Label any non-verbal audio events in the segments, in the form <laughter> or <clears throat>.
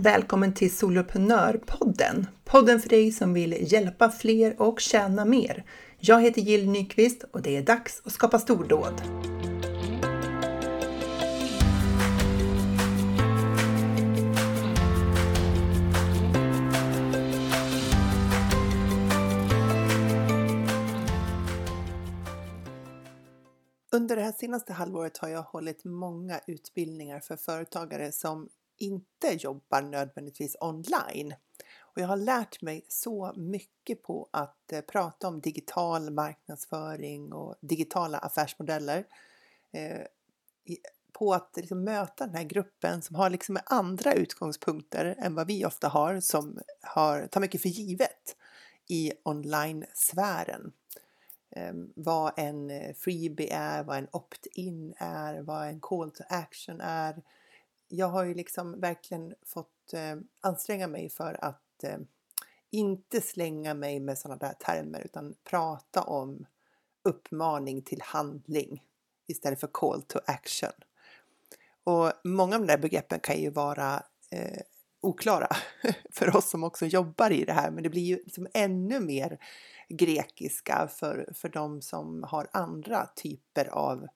Välkommen till Soloprenörpodden! Podden för dig som vill hjälpa fler och tjäna mer. Jag heter Jill Nyqvist och det är dags att skapa stordåd. Under det här senaste halvåret har jag hållit många utbildningar för företagare som inte jobbar nödvändigtvis online. Och jag har lärt mig så mycket på att eh, prata om digital marknadsföring och digitala affärsmodeller. Eh, på att liksom möta den här gruppen som har liksom andra utgångspunkter än vad vi ofta har som har, tar mycket för givet i online-sfären. Ehm, vad en eh, freebie är, vad en opt-in är, vad en call to action är, jag har ju liksom verkligen fått eh, anstränga mig för att eh, inte slänga mig med sådana där termer utan prata om uppmaning till handling istället för call to action. Och många av de där begreppen kan ju vara eh, oklara <laughs> för oss som också jobbar i det här, men det blir ju liksom ännu mer grekiska för, för de som har andra typer av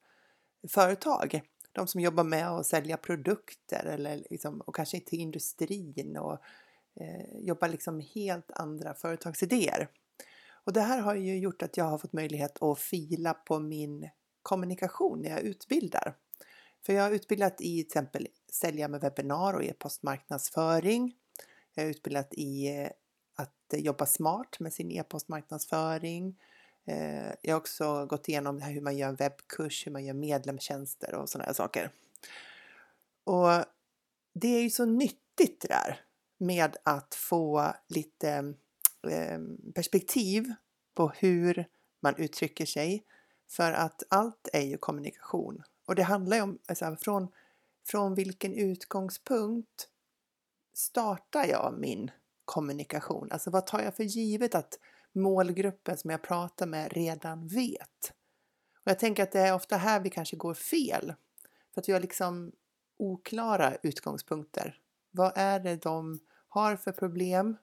företag de som jobbar med att sälja produkter eller liksom, och kanske till industrin och eh, jobbar liksom helt andra företagsidéer. Och det här har ju gjort att jag har fått möjlighet att fila på min kommunikation när jag utbildar. För jag har utbildat i till exempel sälja med webbinar och e-postmarknadsföring. Jag har utbildat i eh, att jobba smart med sin e-postmarknadsföring. Eh, jag har också gått igenom det här hur man gör en webbkurs, hur man gör medlemstjänster och sådana här saker. Och det är ju så nyttigt det där med att få lite eh, perspektiv på hur man uttrycker sig. För att allt är ju kommunikation. Och det handlar ju om alltså, från, från vilken utgångspunkt startar jag min kommunikation? Alltså vad tar jag för givet att målgruppen som jag pratar med redan vet. Och jag tänker att det är ofta här vi kanske går fel. För att vi har liksom oklara utgångspunkter. Vad är det de har för problem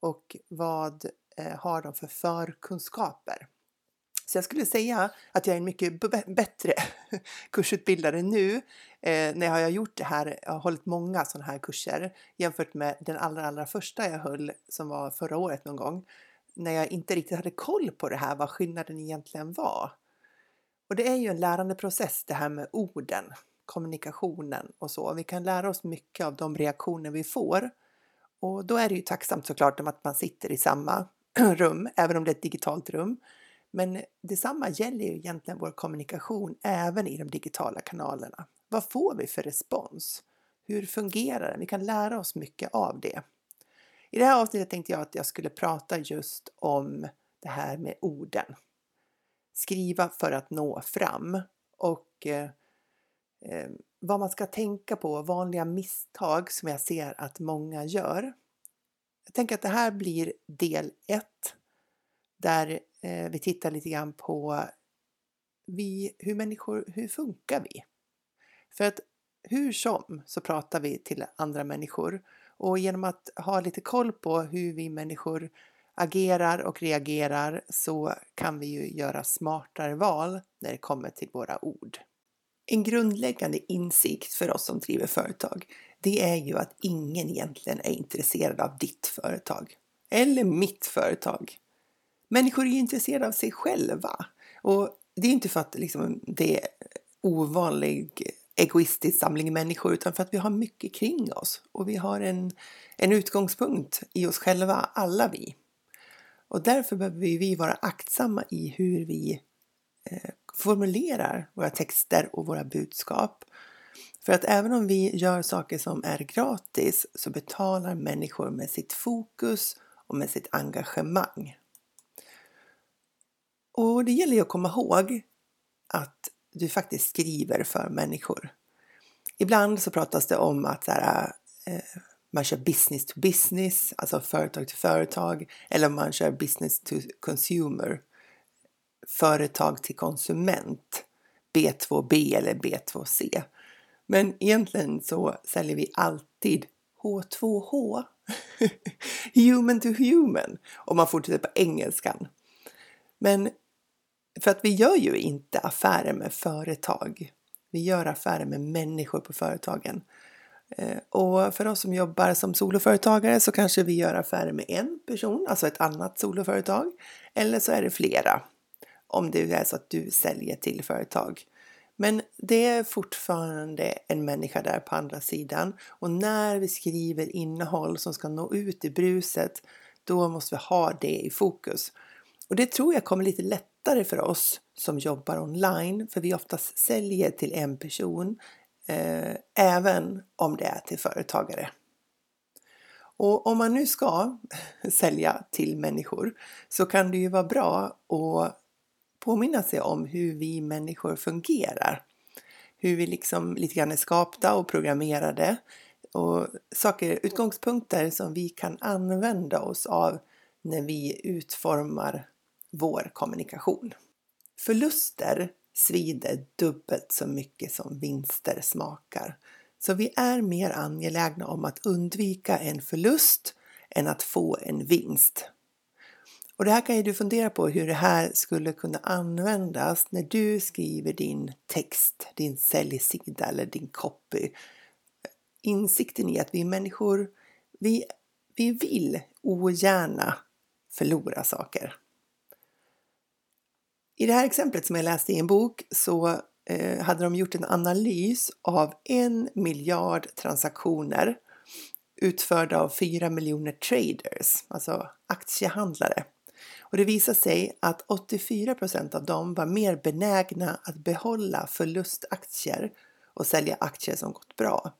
och vad eh, har de för förkunskaper? Så jag skulle säga att jag är en mycket bättre <laughs> kursutbildare nu eh, när jag har gjort det här, jag har hållit många sådana här kurser jämfört med den allra, allra första jag höll som var förra året någon gång när jag inte riktigt hade koll på det här, vad skillnaden egentligen var. Och det är ju en lärandeprocess det här med orden, kommunikationen och så. Vi kan lära oss mycket av de reaktioner vi får. Och då är det ju tacksamt såklart om att man sitter i samma <clears throat> rum, även om det är ett digitalt rum. Men detsamma gäller ju egentligen vår kommunikation även i de digitala kanalerna. Vad får vi för respons? Hur fungerar den? Vi kan lära oss mycket av det. I det här avsnittet tänkte jag att jag skulle prata just om det här med orden. Skriva för att nå fram och eh, eh, vad man ska tänka på, vanliga misstag som jag ser att många gör. Jag tänker att det här blir del 1 där eh, vi tittar lite grann på vi, hur människor, hur funkar vi? För att hur som så pratar vi till andra människor och genom att ha lite koll på hur vi människor agerar och reagerar så kan vi ju göra smartare val när det kommer till våra ord. En grundläggande insikt för oss som driver företag, det är ju att ingen egentligen är intresserad av ditt företag. Eller mitt företag. Människor är ju intresserade av sig själva. Och det är inte för att liksom, det är ovanlig egoistisk samling människor utan för att vi har mycket kring oss och vi har en, en utgångspunkt i oss själva, alla vi. Och därför behöver vi vara aktsamma i hur vi eh, formulerar våra texter och våra budskap. För att även om vi gör saker som är gratis så betalar människor med sitt fokus och med sitt engagemang. Och det gäller ju att komma ihåg att du faktiskt skriver för människor. Ibland så pratas det om att så här, eh, man kör business to business, alltså företag till företag, eller man kör business to consumer, företag till konsument, B2B eller B2C. Men egentligen så säljer vi alltid H2H. <laughs> human to human om man fortsätter på engelskan. Men för att vi gör ju inte affärer med företag. Vi gör affärer med människor på företagen. Eh, och för oss som jobbar som soloföretagare så kanske vi gör affärer med en person, alltså ett annat soloföretag. Eller så är det flera, om det är så att du säljer till företag. Men det är fortfarande en människa där på andra sidan och när vi skriver innehåll som ska nå ut i bruset, då måste vi ha det i fokus. Och det tror jag kommer lite lättare för oss som jobbar online, för vi oftast säljer till en person, eh, även om det är till företagare. Och om man nu ska <laughs> sälja till människor så kan det ju vara bra att påminna sig om hur vi människor fungerar. Hur vi liksom lite grann är skapta och programmerade och saker, utgångspunkter som vi kan använda oss av när vi utformar vår kommunikation. Förluster svider dubbelt så mycket som vinster smakar. Så vi är mer angelägna om att undvika en förlust än att få en vinst. Och det här kan ju du fundera på hur det här skulle kunna användas när du skriver din text, din säljsida eller din copy. Insikten i att vi människor, vi, vi vill ogärna förlora saker. I det här exemplet som jag läste i en bok så eh, hade de gjort en analys av en miljard transaktioner utförda av fyra miljoner traders, alltså aktiehandlare. Och det visade sig att 84% av dem var mer benägna att behålla förlustaktier och sälja aktier som gått bra.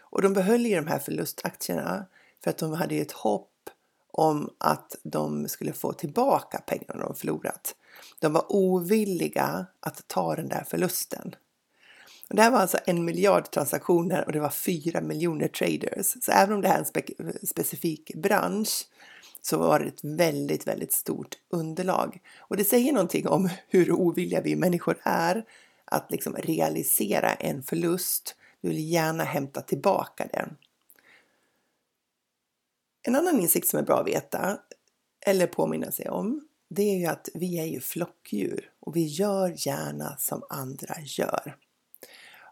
Och de behöll ju de här förlustaktierna för att de hade ett hopp om att de skulle få tillbaka pengarna de förlorat. De var ovilliga att ta den där förlusten. Och det här var alltså en miljard transaktioner och det var fyra miljoner traders. Så även om det här är en spe specifik bransch så var det ett väldigt, väldigt stort underlag. Och det säger någonting om hur ovilliga vi människor är att liksom realisera en förlust. Vi vill gärna hämta tillbaka den. En annan insikt som är bra att veta eller påminna sig om det är ju att vi är ju flockdjur och vi gör gärna som andra gör.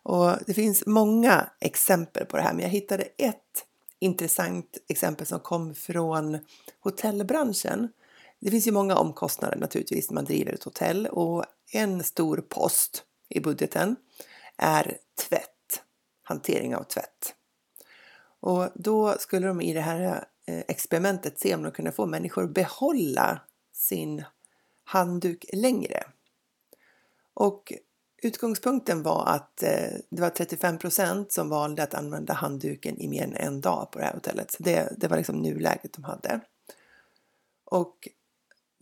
Och det finns många exempel på det här men jag hittade ett intressant exempel som kom från hotellbranschen. Det finns ju många omkostnader naturligtvis när man driver ett hotell och en stor post i budgeten är tvätt, hantering av tvätt. Och då skulle de i det här eh, experimentet se om de kunde få människor att behålla sin handduk längre. Och Utgångspunkten var att eh, det var 35% som valde att använda handduken i mer än en dag på det här hotellet. Så det, det var liksom nuläget de hade. Och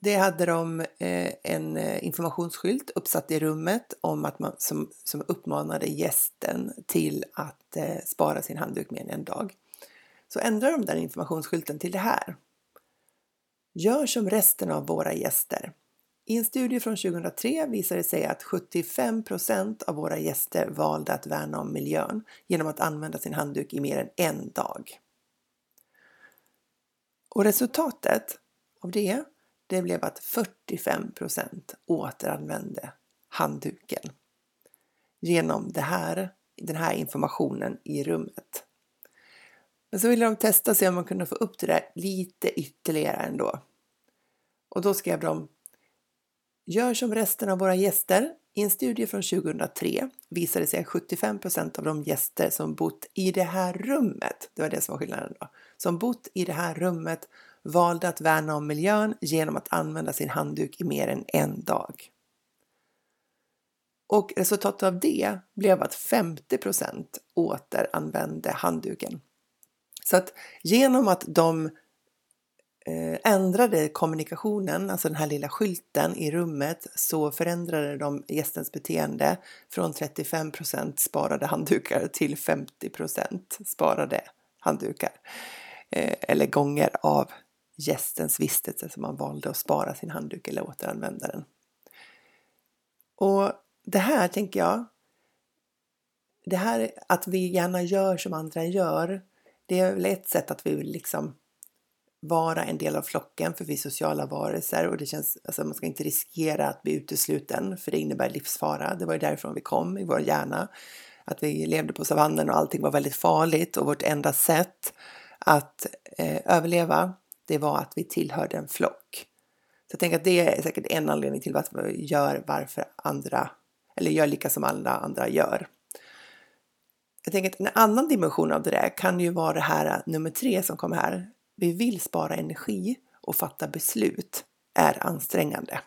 det hade de eh, en eh, informationsskylt uppsatt i rummet om att man, som, som uppmanade gästen till att spara sin handduk mer än en dag. Så ändrade de den informationsskylten till det här. Gör som resten av våra gäster. I en studie från 2003 visade det sig att 75% av våra gäster valde att värna om miljön genom att använda sin handduk i mer än en dag. Och resultatet av det, det blev att 45% återanvände handduken genom det här, den här informationen i rummet. Men så ville de testa se om man kunde få upp det där lite ytterligare ändå. Och då skrev de Gör som resten av våra gäster. I en studie från 2003 visade det sig att 75% av de gäster som bott i det här rummet, det var det som var skillnaden då, som bott i det här rummet valde att värna om miljön genom att använda sin handduk i mer än en dag. Och resultatet av det blev att 50% återanvände handduken. Så att genom att de eh, ändrade kommunikationen, alltså den här lilla skylten i rummet, så förändrade de gästens beteende från 35% sparade handdukar till 50% sparade handdukar. Eh, eller gånger av gästens vistelse som man valde att spara sin handduk eller återanvända den. Och det här tänker jag, det här att vi gärna gör som andra gör, det är väl ett sätt att vi vill liksom vara en del av flocken för vi är sociala varelser och det känns, alltså man ska inte riskera att bli utesluten för det innebär livsfara. Det var ju därifrån vi kom i vår hjärna. Att vi levde på savannen och allting var väldigt farligt och vårt enda sätt att eh, överleva det var att vi tillhörde en flock. Så jag tänker att det är säkert en anledning till varför vi gör varför andra eller gör lika som alla andra gör. Jag tänker att en annan dimension av det där kan ju vara det här äh, nummer tre som kommer här. Vi vill spara energi och fatta beslut är ansträngande.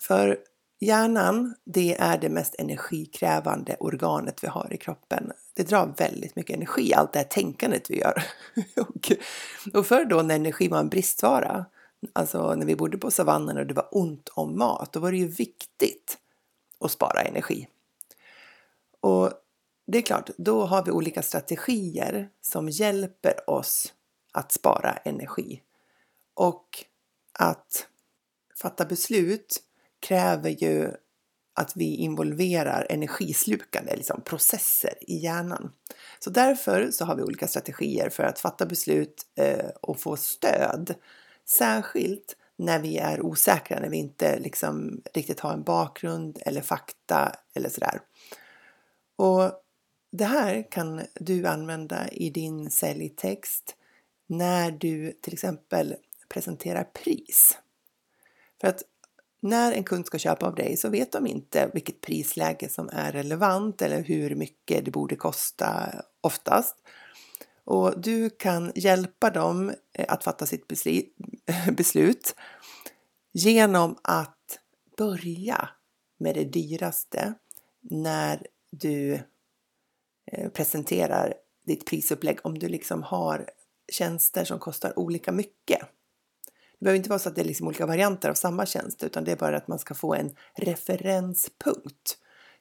För hjärnan, det är det mest energikrävande organet vi har i kroppen. Det drar väldigt mycket energi, allt det här tänkandet vi gör. <laughs> och, och förr då när energi var en bristvara, alltså när vi bodde på savannen och det var ont om mat, då var det ju viktigt att spara energi. Och det är klart, då har vi olika strategier som hjälper oss att spara energi. Och att fatta beslut kräver ju att vi involverar energislukande liksom processer i hjärnan. Så därför så har vi olika strategier för att fatta beslut eh, och få stöd. Särskilt när vi är osäkra, när vi inte liksom riktigt har en bakgrund eller fakta eller sådär. Och det här kan du använda i din säljtext när du till exempel presenterar pris. För att när en kund ska köpa av dig så vet de inte vilket prisläge som är relevant eller hur mycket det borde kosta oftast. Och du kan hjälpa dem eh, att fatta sitt <laughs> beslut genom att börja med det dyraste när du eh, presenterar ditt prisupplägg om du liksom har tjänster som kostar olika mycket. Det behöver inte vara så att det är liksom olika varianter av samma tjänst utan det är bara att man ska få en referenspunkt.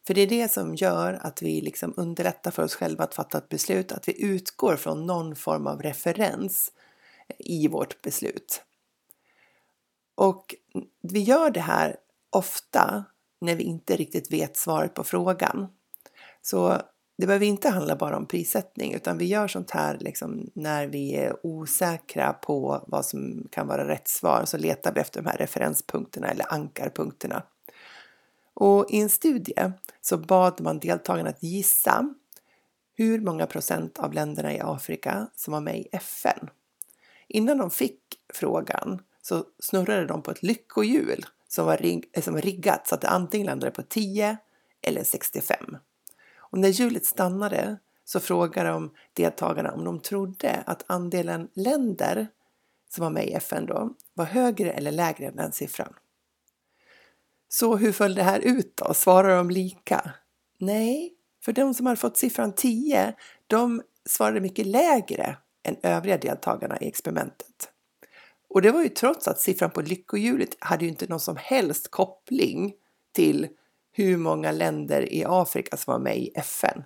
För det är det som gör att vi liksom underlättar för oss själva att fatta ett beslut, att vi utgår från någon form av referens eh, i vårt beslut. Och vi gör det här ofta när vi inte riktigt vet svaret på frågan. Så det behöver inte handla bara om prissättning utan vi gör sånt här liksom när vi är osäkra på vad som kan vara rätt svar så letar vi efter de här referenspunkterna eller ankarpunkterna. Och i en studie så bad man deltagarna att gissa hur många procent av länderna i Afrika som var med i FN. Innan de fick frågan så snurrade de på ett lyckohjul som var, rig som var riggat så att det antingen landade på 10 eller 65. Och när hjulet stannade så frågade de deltagarna om de trodde att andelen länder som var med i FN då var högre eller lägre än den siffran. Så hur föll det här ut då? Svarade de lika? Nej, för de som hade fått siffran 10, de svarade mycket lägre än övriga deltagarna i experimentet. Och det var ju trots att siffran på lyckohjulet hade ju inte någon som helst koppling till hur många länder i Afrika som var med i FN.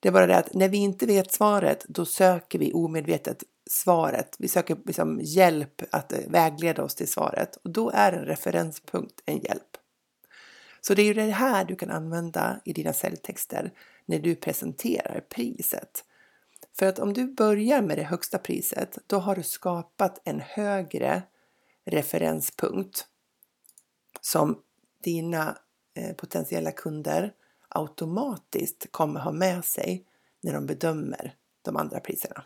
Det är bara det att när vi inte vet svaret, då söker vi omedvetet svaret. Vi söker liksom hjälp att eh, vägleda oss till svaret och då är en referenspunkt en hjälp. Så det är ju det här du kan använda i dina säljtexter när du presenterar priset. För att om du börjar med det högsta priset, då har du skapat en högre referenspunkt som dina Eh, potentiella kunder automatiskt kommer ha med sig när de bedömer de andra priserna.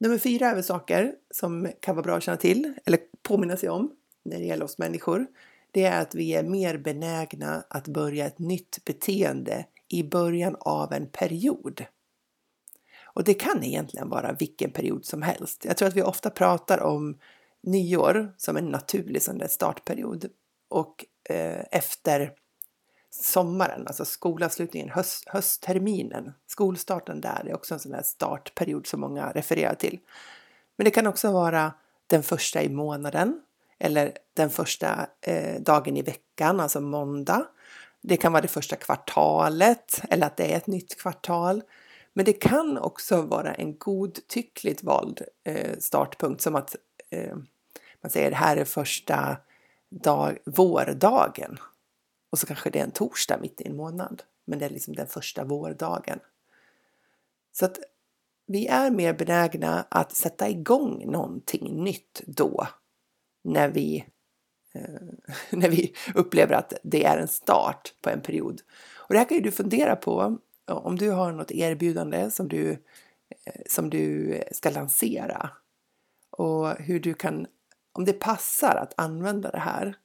Nummer fyra är väl saker som kan vara bra att känna till eller påminna sig om när det gäller oss människor. Det är att vi är mer benägna att börja ett nytt beteende i början av en period. Och det kan egentligen vara vilken period som helst. Jag tror att vi ofta pratar om nyår som en naturlig sån startperiod och eh, efter sommaren, alltså skolavslutningen, höst, höstterminen, skolstarten där är också en sån där startperiod som många refererar till. Men det kan också vara den första i månaden eller den första eh, dagen i veckan, alltså måndag. Det kan vara det första kvartalet eller att det är ett nytt kvartal. Men det kan också vara en godtyckligt vald eh, startpunkt som att eh, man säger det här är första dag, vårdagen och så kanske det är en torsdag mitt i en månad. men det är liksom den första vårdagen. Så att vi är mer benägna att sätta igång någonting nytt då när vi, eh, <laughs> när vi upplever att det är en start på en period. Och det här kan ju du fundera på om du har något erbjudande som du, eh, som du ska lansera och hur du kan, om det passar att använda det här.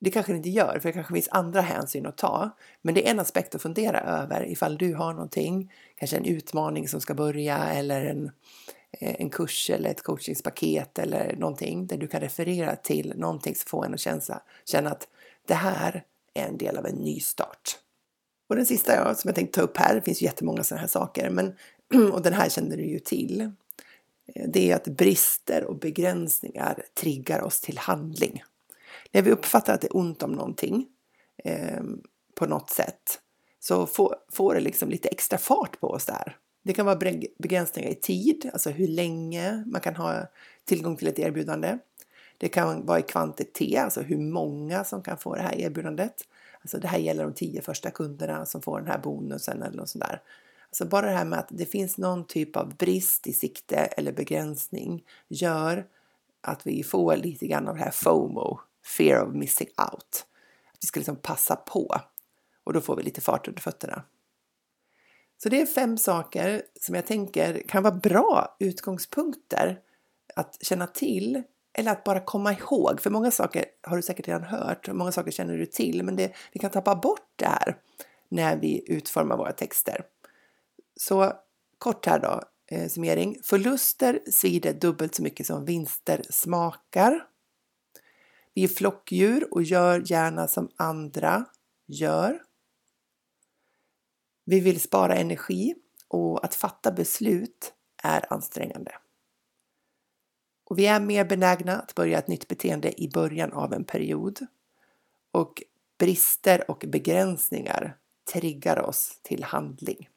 Det kanske det inte gör, för det kanske finns andra hänsyn att ta. Men det är en aspekt att fundera över ifall du har någonting, kanske en utmaning som ska börja eller en, eh, en kurs eller ett coachingspaket eller någonting där du kan referera till någonting som får en att känna, känna att det här är en del av en ny start. Och den sista som jag tänkte ta upp här, det finns jättemånga sådana här saker, men, <clears throat> och den här känner du ju till. Eh, det är att brister och begränsningar triggar oss till handling. När vi uppfattar att det är ont om någonting eh, på något sätt så får, får det liksom lite extra fart på oss där. Det kan vara begränsningar i tid, alltså hur länge man kan ha tillgång till ett erbjudande. Det kan vara i kvantitet, alltså hur många som kan få det här erbjudandet. Alltså det här gäller de tio första kunderna som får den här bonusen eller något sånt där. Så bara det här med att det finns någon typ av brist i sikte eller begränsning gör att vi får lite grann av det här FOMO, fear of missing out. Att vi ska liksom passa på och då får vi lite fart under fötterna. Så det är fem saker som jag tänker kan vara bra utgångspunkter att känna till eller att bara komma ihåg, för många saker har du säkert redan hört, och många saker känner du till, men det, vi kan tappa bort det här när vi utformar våra texter. Så kort här då, eh, summering. Förluster svider dubbelt så mycket som vinster smakar. Vi är flockdjur och gör gärna som andra gör. Vi vill spara energi och att fatta beslut är ansträngande. Och vi är mer benägna att börja ett nytt beteende i början av en period. Och brister och begränsningar triggar oss till handling.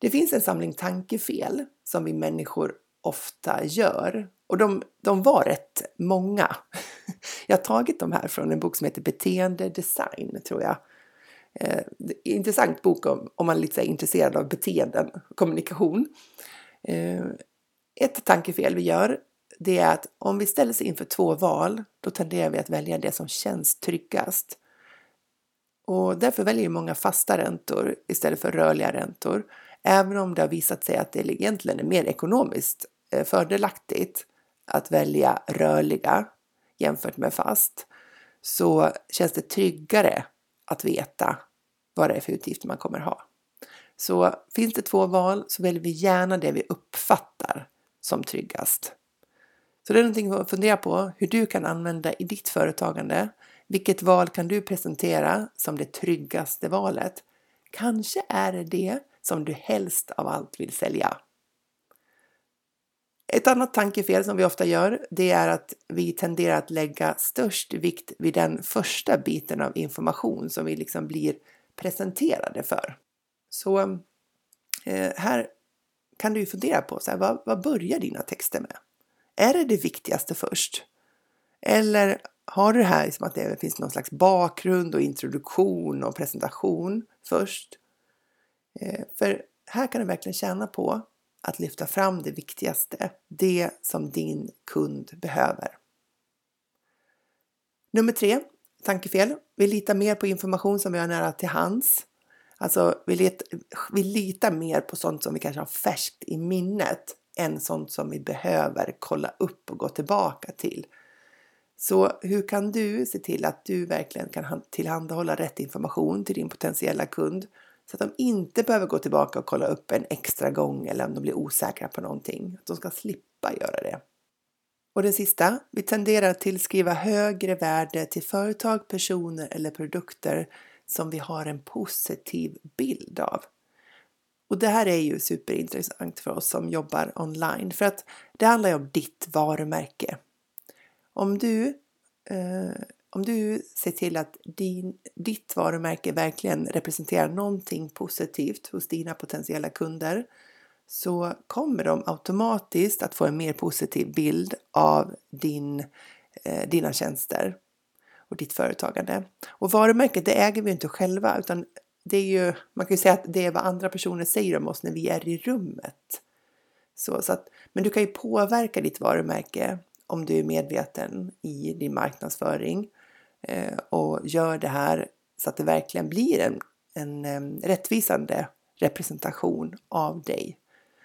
Det finns en samling tankefel som vi människor ofta gör och de, de var rätt många. <laughs> Jag har tagit de här från en bok som heter Beteendedesign, tror jag. Eh, intressant bok om, om man är lite intresserad av beteenden och kommunikation. Eh, ett tankefel vi gör det är att om vi ställer sig inför två val, då tenderar vi att välja det som känns tryggast. Och därför väljer många fasta räntor istället för rörliga räntor. Även om det har visat sig att det egentligen är mer ekonomiskt eh, fördelaktigt att välja rörliga jämfört med fast så känns det tryggare att veta vad det är för utgifter man kommer ha. Så finns det två val så väljer vi gärna det vi uppfattar som tryggast. Så det är någonting att fundera på hur du kan använda i ditt företagande. Vilket val kan du presentera som det tryggaste valet? Kanske är det det som du helst av allt vill sälja. Ett annat tankefel som vi ofta gör, det är att vi tenderar att lägga störst vikt vid den första biten av information som vi liksom blir presenterade för. Så eh, här kan du fundera på så här, vad, vad börjar dina texter med? Är det det viktigaste först? Eller har du det här som att det finns någon slags bakgrund och introduktion och presentation först? Eh, för här kan du verkligen tjäna på att lyfta fram det viktigaste, det som din kund behöver. Nummer tre, tankefel. Vi litar mer på information som vi har nära till hands. Alltså, vi, let, vi litar mer på sånt som vi kanske har färskt i minnet än sånt som vi behöver kolla upp och gå tillbaka till. Så hur kan du se till att du verkligen kan tillhandahålla rätt information till din potentiella kund så att de inte behöver gå tillbaka och kolla upp en extra gång eller om de blir osäkra på någonting. Att de ska slippa göra det. Och den sista, vi tenderar att tillskriva högre värde till företag, personer eller produkter som vi har en positiv bild av. Och det här är ju superintressant för oss som jobbar online för att det handlar ju om ditt varumärke. Om du, eh, om du ser till att din, ditt varumärke verkligen representerar någonting positivt hos dina potentiella kunder så kommer de automatiskt att få en mer positiv bild av din, eh, dina tjänster och ditt företagande. Och varumärket det äger vi inte själva utan det är ju, man kan ju säga att det är vad andra personer säger om oss när vi är i rummet. Så, så att, men du kan ju påverka ditt varumärke om du är medveten i din marknadsföring Eh, och gör det här så att det verkligen blir en, en rättvisande representation av dig.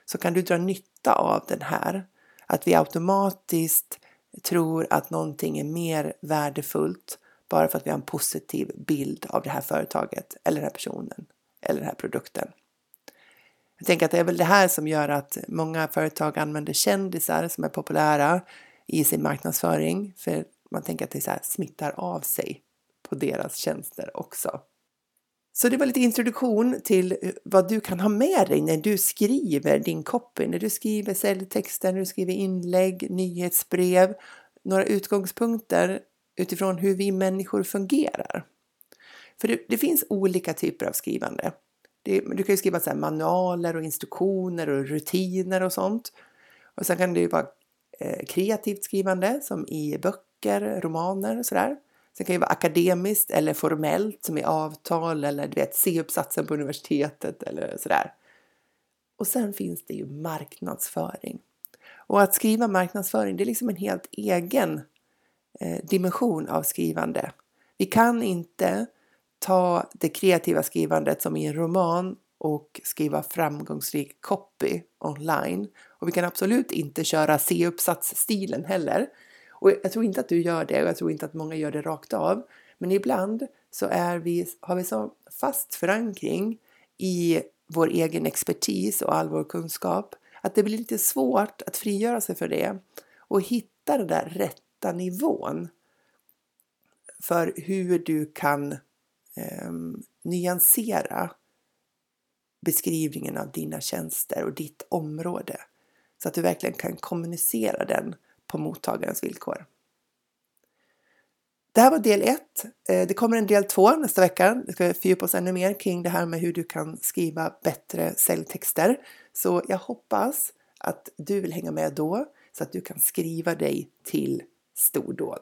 Så kan du dra nytta av den här, att vi automatiskt tror att någonting är mer värdefullt bara för att vi har en positiv bild av det här företaget eller den här personen eller den här produkten. Jag tänker att det är väl det här som gör att många företag använder kändisar som är populära i sin marknadsföring. För man tänker att det så här, smittar av sig på deras tjänster också. Så det var lite introduktion till eh, vad du kan ha med dig när du skriver din copy, när du skriver säljtexter, när du skriver inlägg, nyhetsbrev, några utgångspunkter utifrån hur vi människor fungerar. För det, det finns olika typer av skrivande. Det, du kan ju skriva så manualer och instruktioner och rutiner och sånt. Och sen kan det ju vara eh, kreativt skrivande som i böcker, romaner och sådär. Sen kan det vara akademiskt eller formellt som i avtal eller du vet C-uppsatsen på universitetet eller sådär. Och sen finns det ju marknadsföring. Och att skriva marknadsföring det är liksom en helt egen eh, dimension av skrivande. Vi kan inte ta det kreativa skrivandet som i en roman och skriva framgångsrik copy online. Och vi kan absolut inte köra C-uppsatsstilen heller. Och jag tror inte att du gör det och jag tror inte att många gör det rakt av. Men ibland så är vi, har vi så fast förankring i vår egen expertis och all vår kunskap att det blir lite svårt att frigöra sig för det och hitta den där rätta nivån för hur du kan eh, nyansera beskrivningen av dina tjänster och ditt område så att du verkligen kan kommunicera den på mottagarens villkor. Det här var del 1. Eh, det kommer en del 2 nästa vecka. Vi ska fördjupa oss ännu mer kring det här med hur du kan skriva bättre säljtexter. Så jag hoppas att du vill hänga med då så att du kan skriva dig till stordåd.